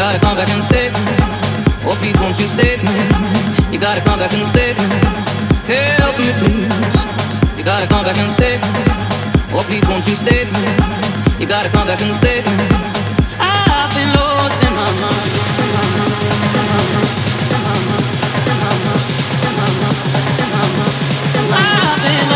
gotta come back and save me. Oh, please, won't you save me? You gotta come back and save me. Help me, please. You gotta come back and save me. Oh, please, won't you save me? You gotta come back and save me. I've been lost in my mind. I've been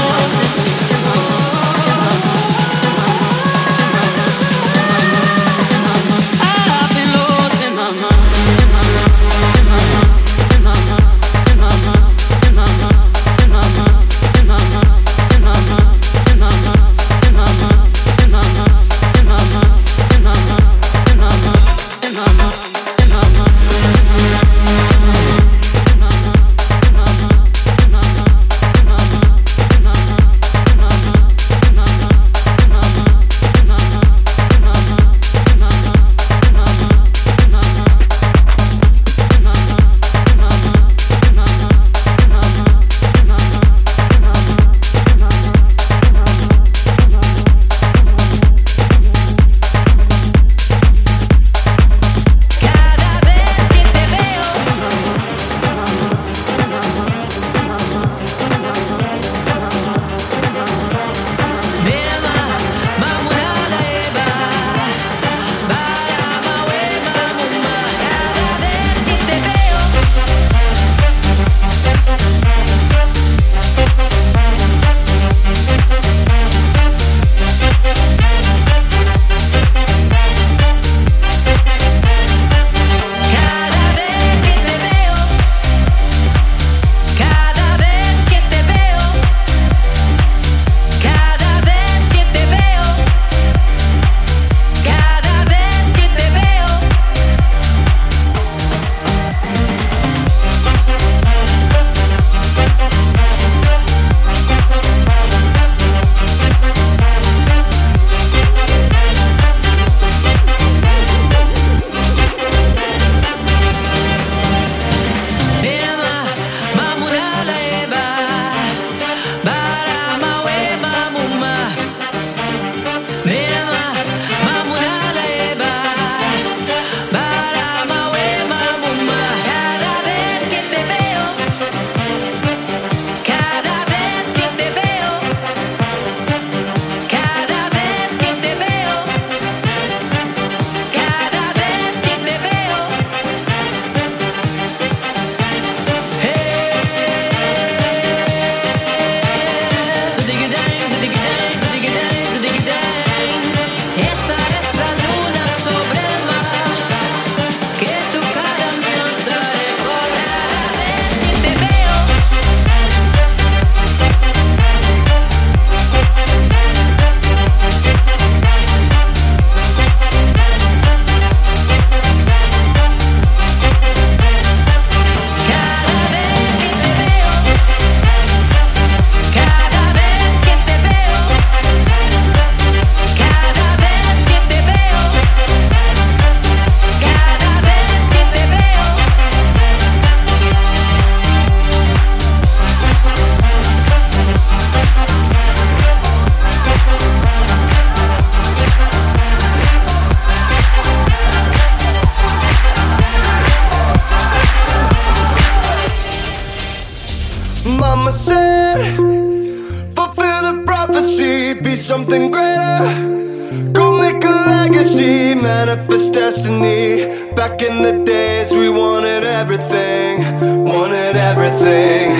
destiny. Back in the days, we wanted everything, wanted everything.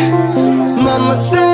Mama said.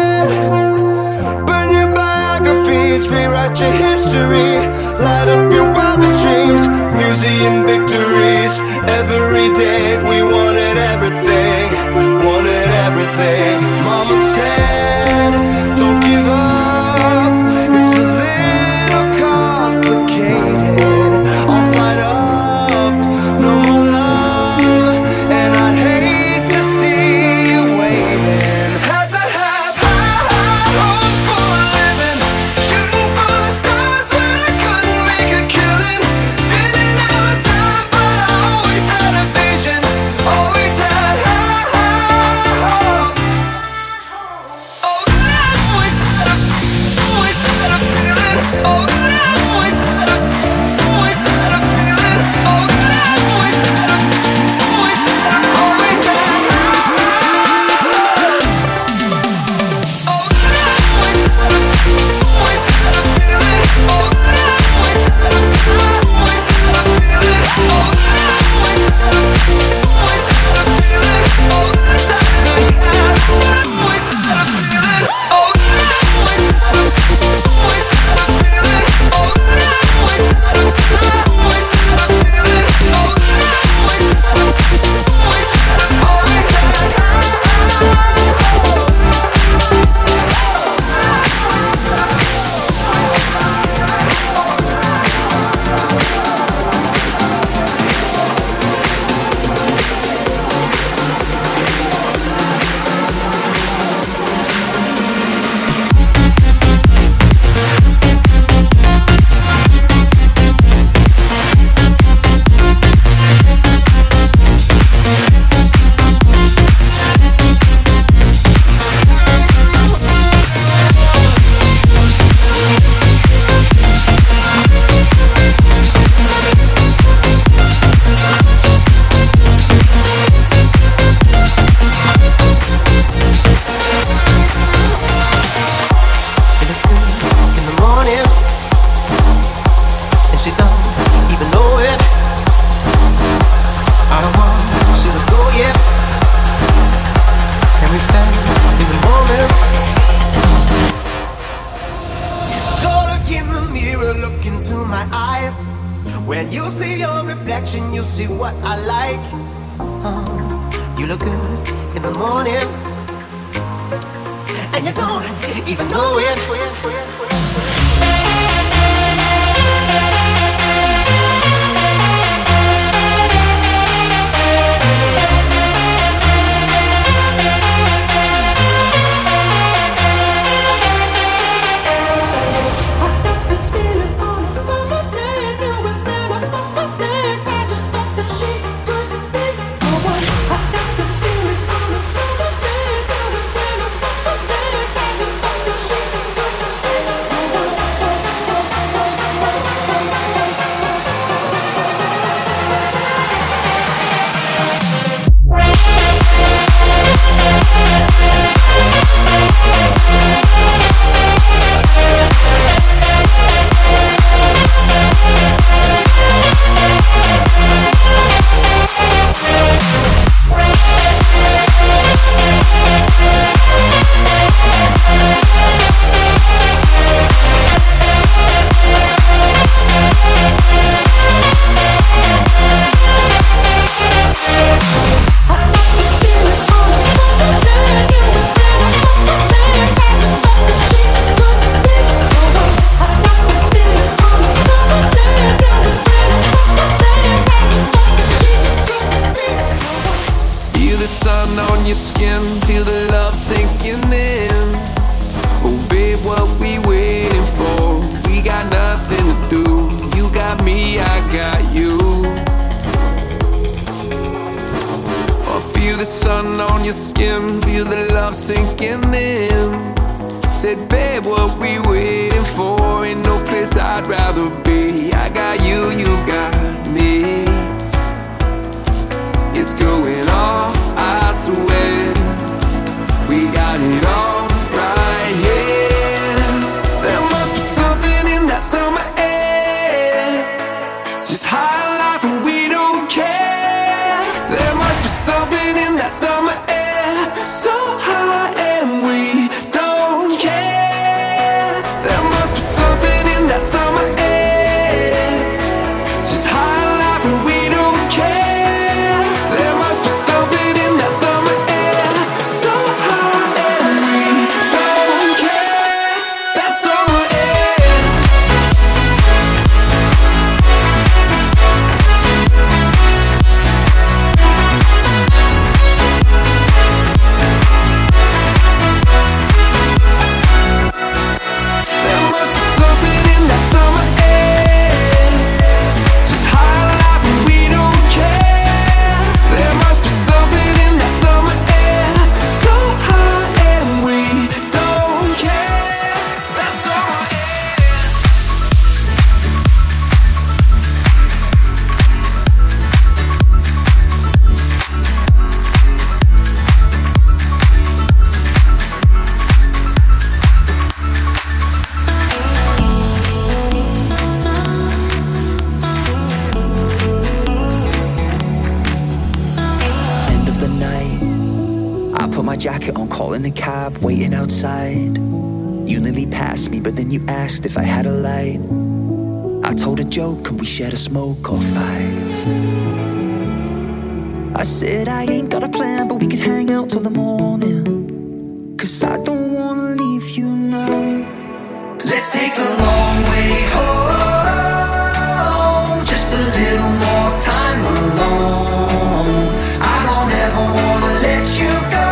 never wanna let you go.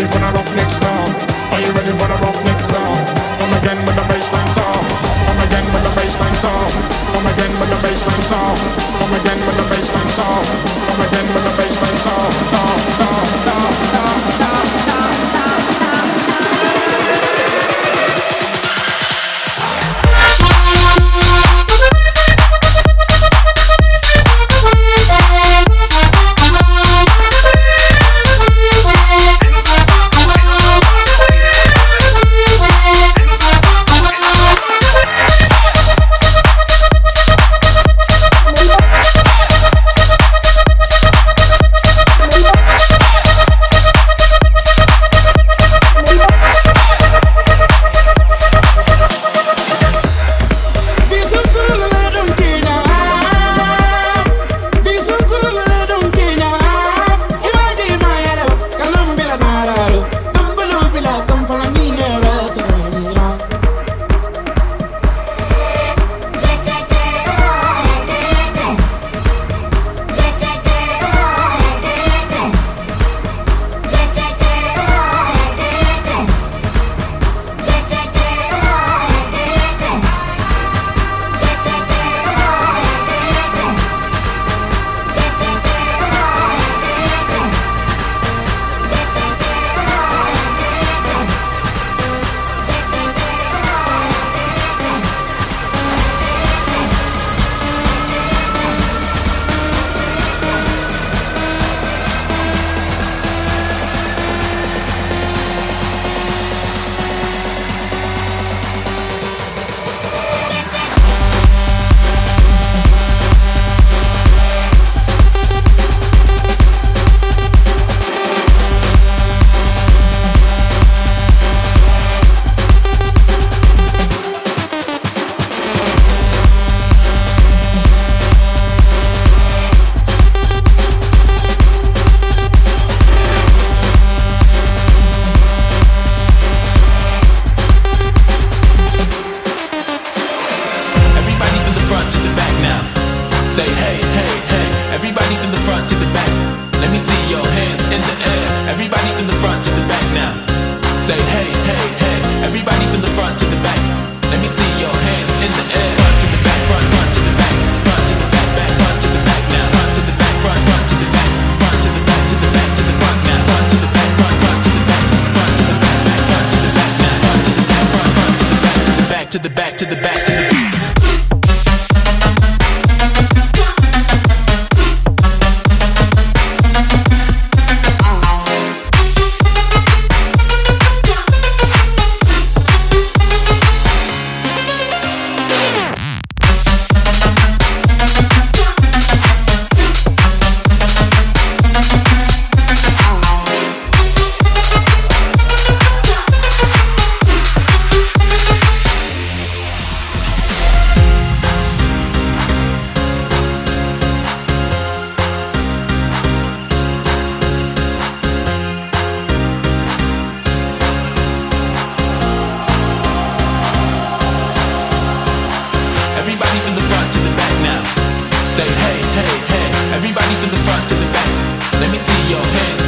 ready for the rough next song? Are you ready for the rough next song? Come again with the bassline song. Come again with the bassline song. Come again with the bassline song. Come again with the bassline song. Come again with the bassline sound.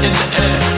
In the air.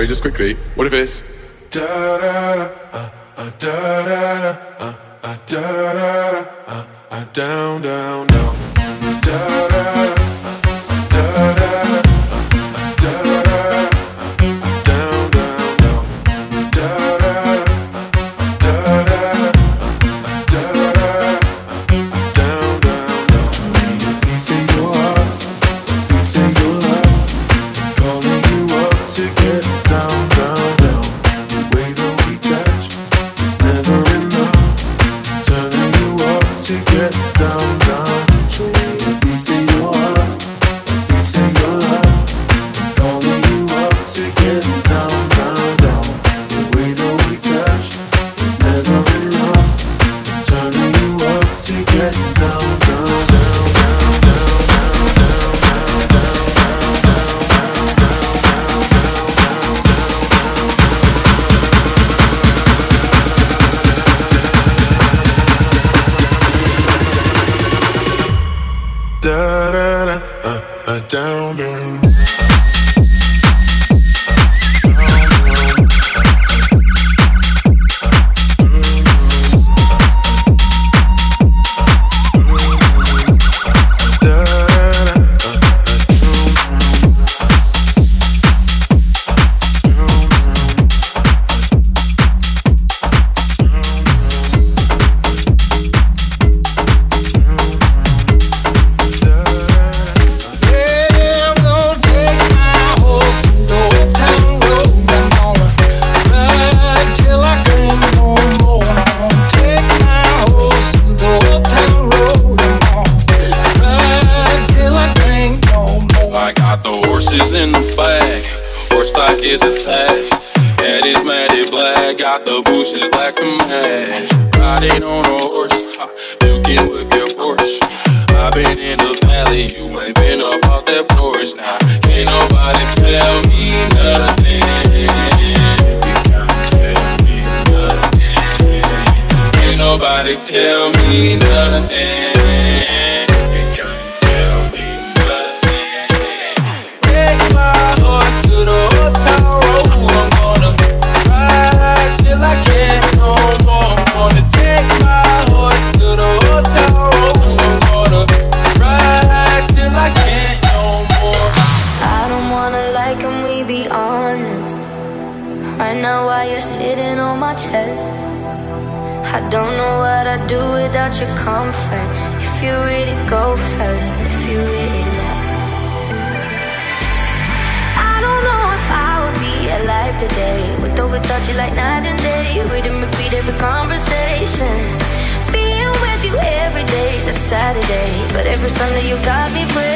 Sorry, just quickly. What if it's da da da uh, uh, da da da uh, uh, da da da uh, uh, down down down da da da is attached. tash. That is matted black, got the bushes black to match. Riding on a horse, you can whip your horse. I've been in the valley, you ain't been up off that porch now. Can't nobody tell me nothing. Can't nobody tell me nothing. Sunday you got me free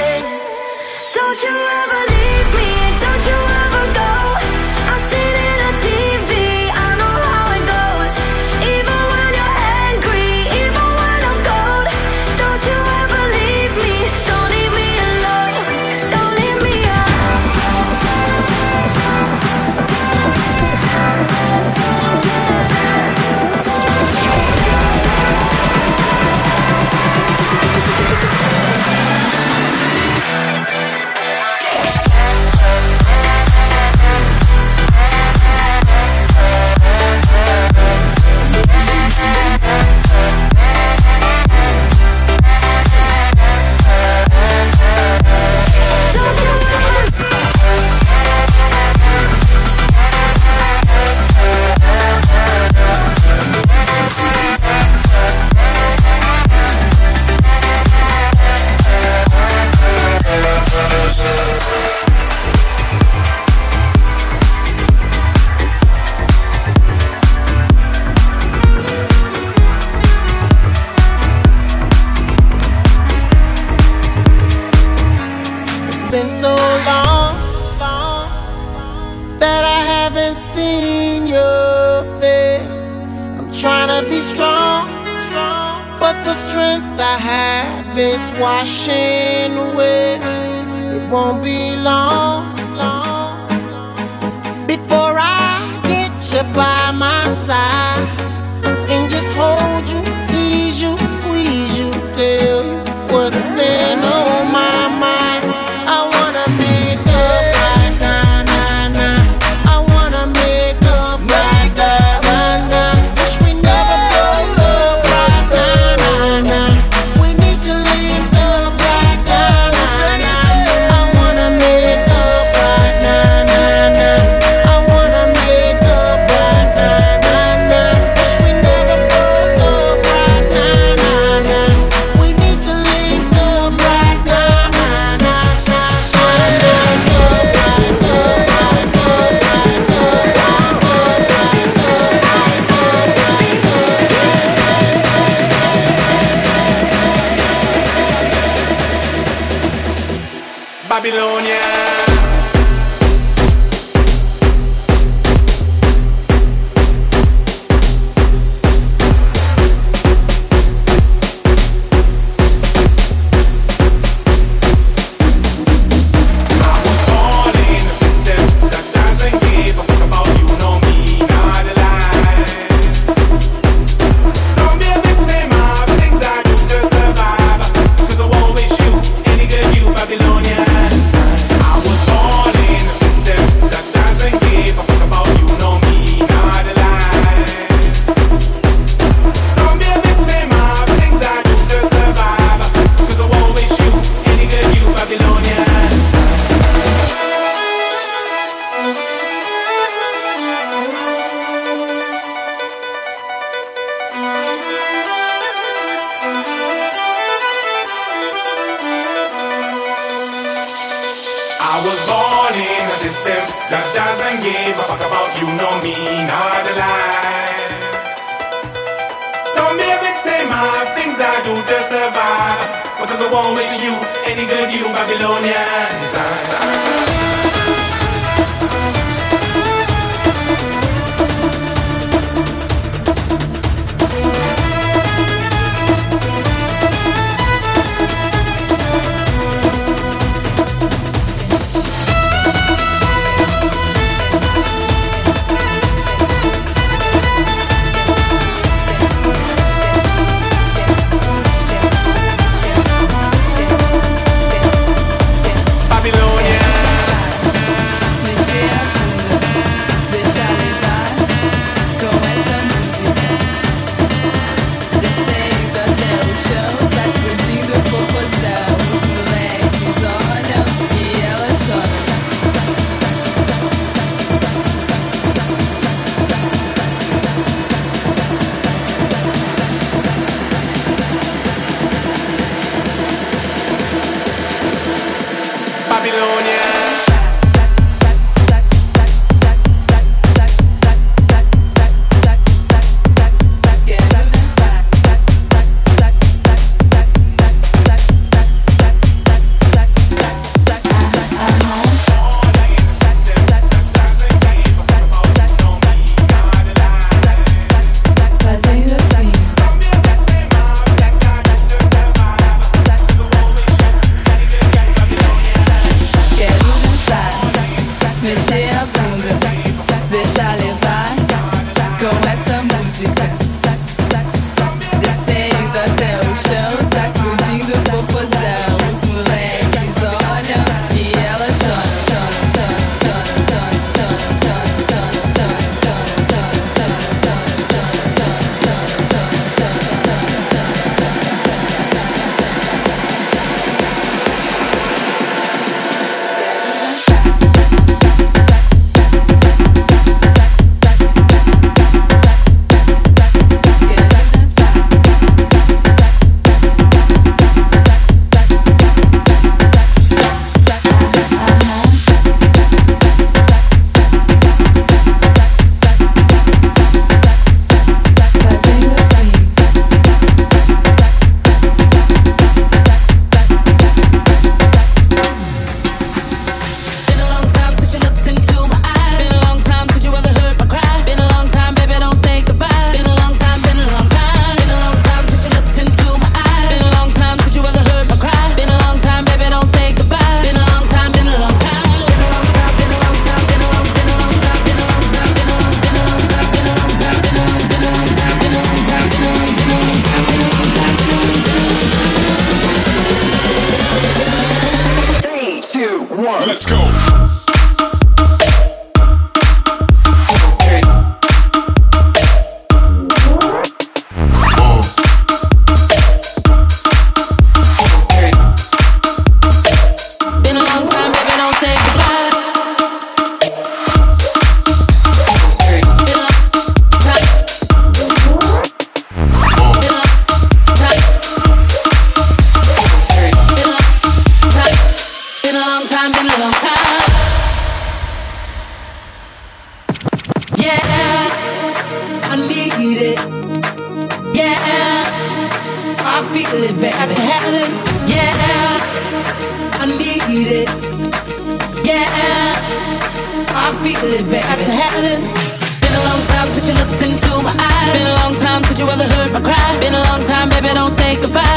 say goodbye.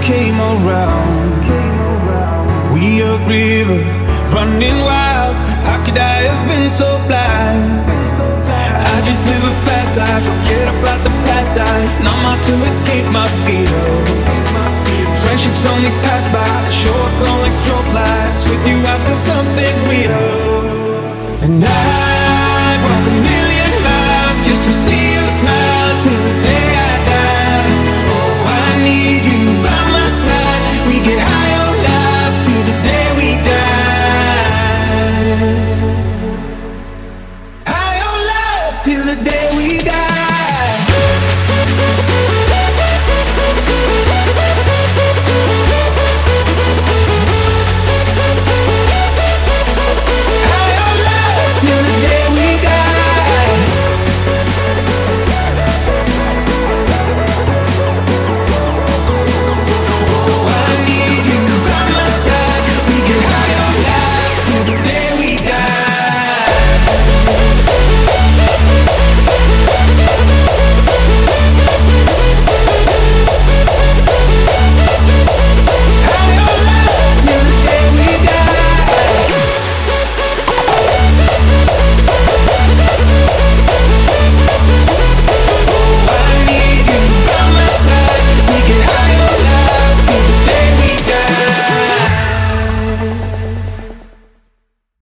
Came around. We a river running wild. How could I have been so blind? I just live a fast life, forget about the past. I numb out to escape my fears. Friendships only pass by, short glow like strobe lights. With you, I feel something real. And I walk a million miles just to see you smile till the day I need you by my side. We get higher.